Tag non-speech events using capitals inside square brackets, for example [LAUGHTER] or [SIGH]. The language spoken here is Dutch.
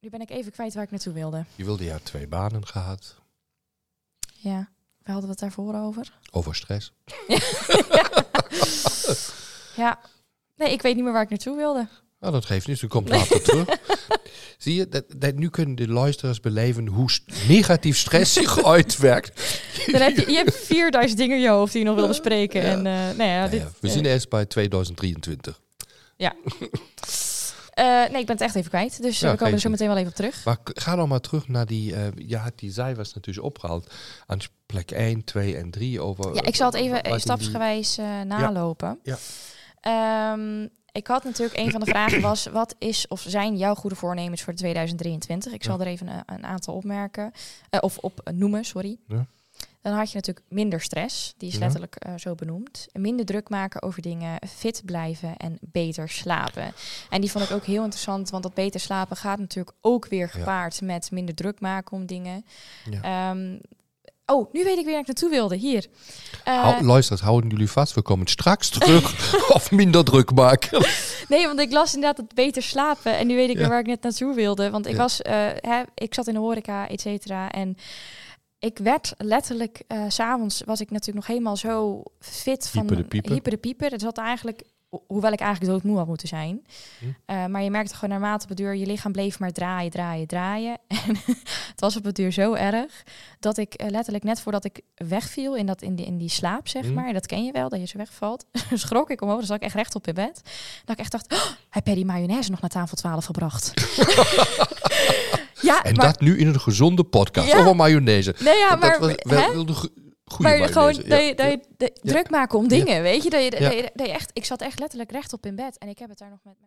Nu ben ik even kwijt waar ik naartoe wilde. Je wilde ja twee banen gehad. Ja, we hadden het daarvoor over. Over stress. [LAUGHS] Ja. Nee, ik weet niet meer waar ik naartoe wilde. Nou, dat geeft niet. Ze komt later terug. [LAUGHS] Zie je, dat, dat, nu kunnen de luisteraars beleven hoe st- negatief stress zich uitwerkt. [LAUGHS] Dan heb je, je hebt 4000 dingen in je hoofd die je nog wil bespreken. Ja. En eh, nou ja, Nou dit, ja, we eh, zien eerst bij 2023. eh, nee, ik ben het echt even kwijt. Dus eh, Ja, we komen er zo meteen wel even op terug. Maar ga dan maar terug naar die, eh, ja, die zij was natuurlijk opgehaald aan plek 1, 2 en 3 over. Ja, ik zal het even eh, die- die- stapsgewijs eh, nalopen. Ja. Ehm, ik had natuurlijk een van de vragen was: wat is of zijn jouw goede voornemens voor 2023? Ik zal Ja. er even een, een aantal opmerken eh, of op eh, noemen, sorry. Ja. Dan had je natuurlijk minder stress, die is Ja. letterlijk eh, zo benoemd. Minder druk maken over dingen, fit blijven en beter slapen. En die vond ik ook heel interessant, want dat beter slapen gaat natuurlijk ook weer Ja. gepaard met minder druk maken om dingen. Ja. Ehm, oh, nu weet ik weer waar ik naartoe wilde. Hier. Eh, Hou, luisteraars, houden jullie vast. We komen straks terug [LAUGHS] of minder druk maken. Nee, want ik las inderdaad het beter slapen. En nu weet ik Ja. weer waar ik net naartoe wilde. Want ik Ja. was, eh, hè, ik zat in de horeca, et cetera. En ik werd letterlijk, s s'avonds was ik natuurlijk nog helemaal zo fit van... Hyper de pieper. Hyper de pieper. Het zat eigenlijk, ho- hoewel ik eigenlijk doodmoe had moeten zijn. Hm. Eh, maar je merkte gewoon naarmate op het duur, je lichaam bleef maar draaien, draaien, draaien. [LAUGHS] En het was op het duur zo erg, dat ik eh, letterlijk net voordat ik wegviel in, dat, in, die, in die slaap, zeg Hm. maar. Dat ken je wel, dat je zo wegvalt. [LAUGHS] schrok ik omhoog, dan zat ik echt rechtop in bed. Dat ik echt dacht, oh, heb jij die mayonaise nog naar tafel 12 gebracht? [LAUGHS] ja, En maar, dat nu in een gezonde podcast Ja. over mayonaise. nee, ja, dat maar, was wel, wel de maar mayonaise. gewoon ja. dat je, dat je, dat je Ja. druk maken om dingen, weet je? Dat je, dat je, dat je echt, ik zat echt letterlijk rechtop in bed en ik heb het daar nog met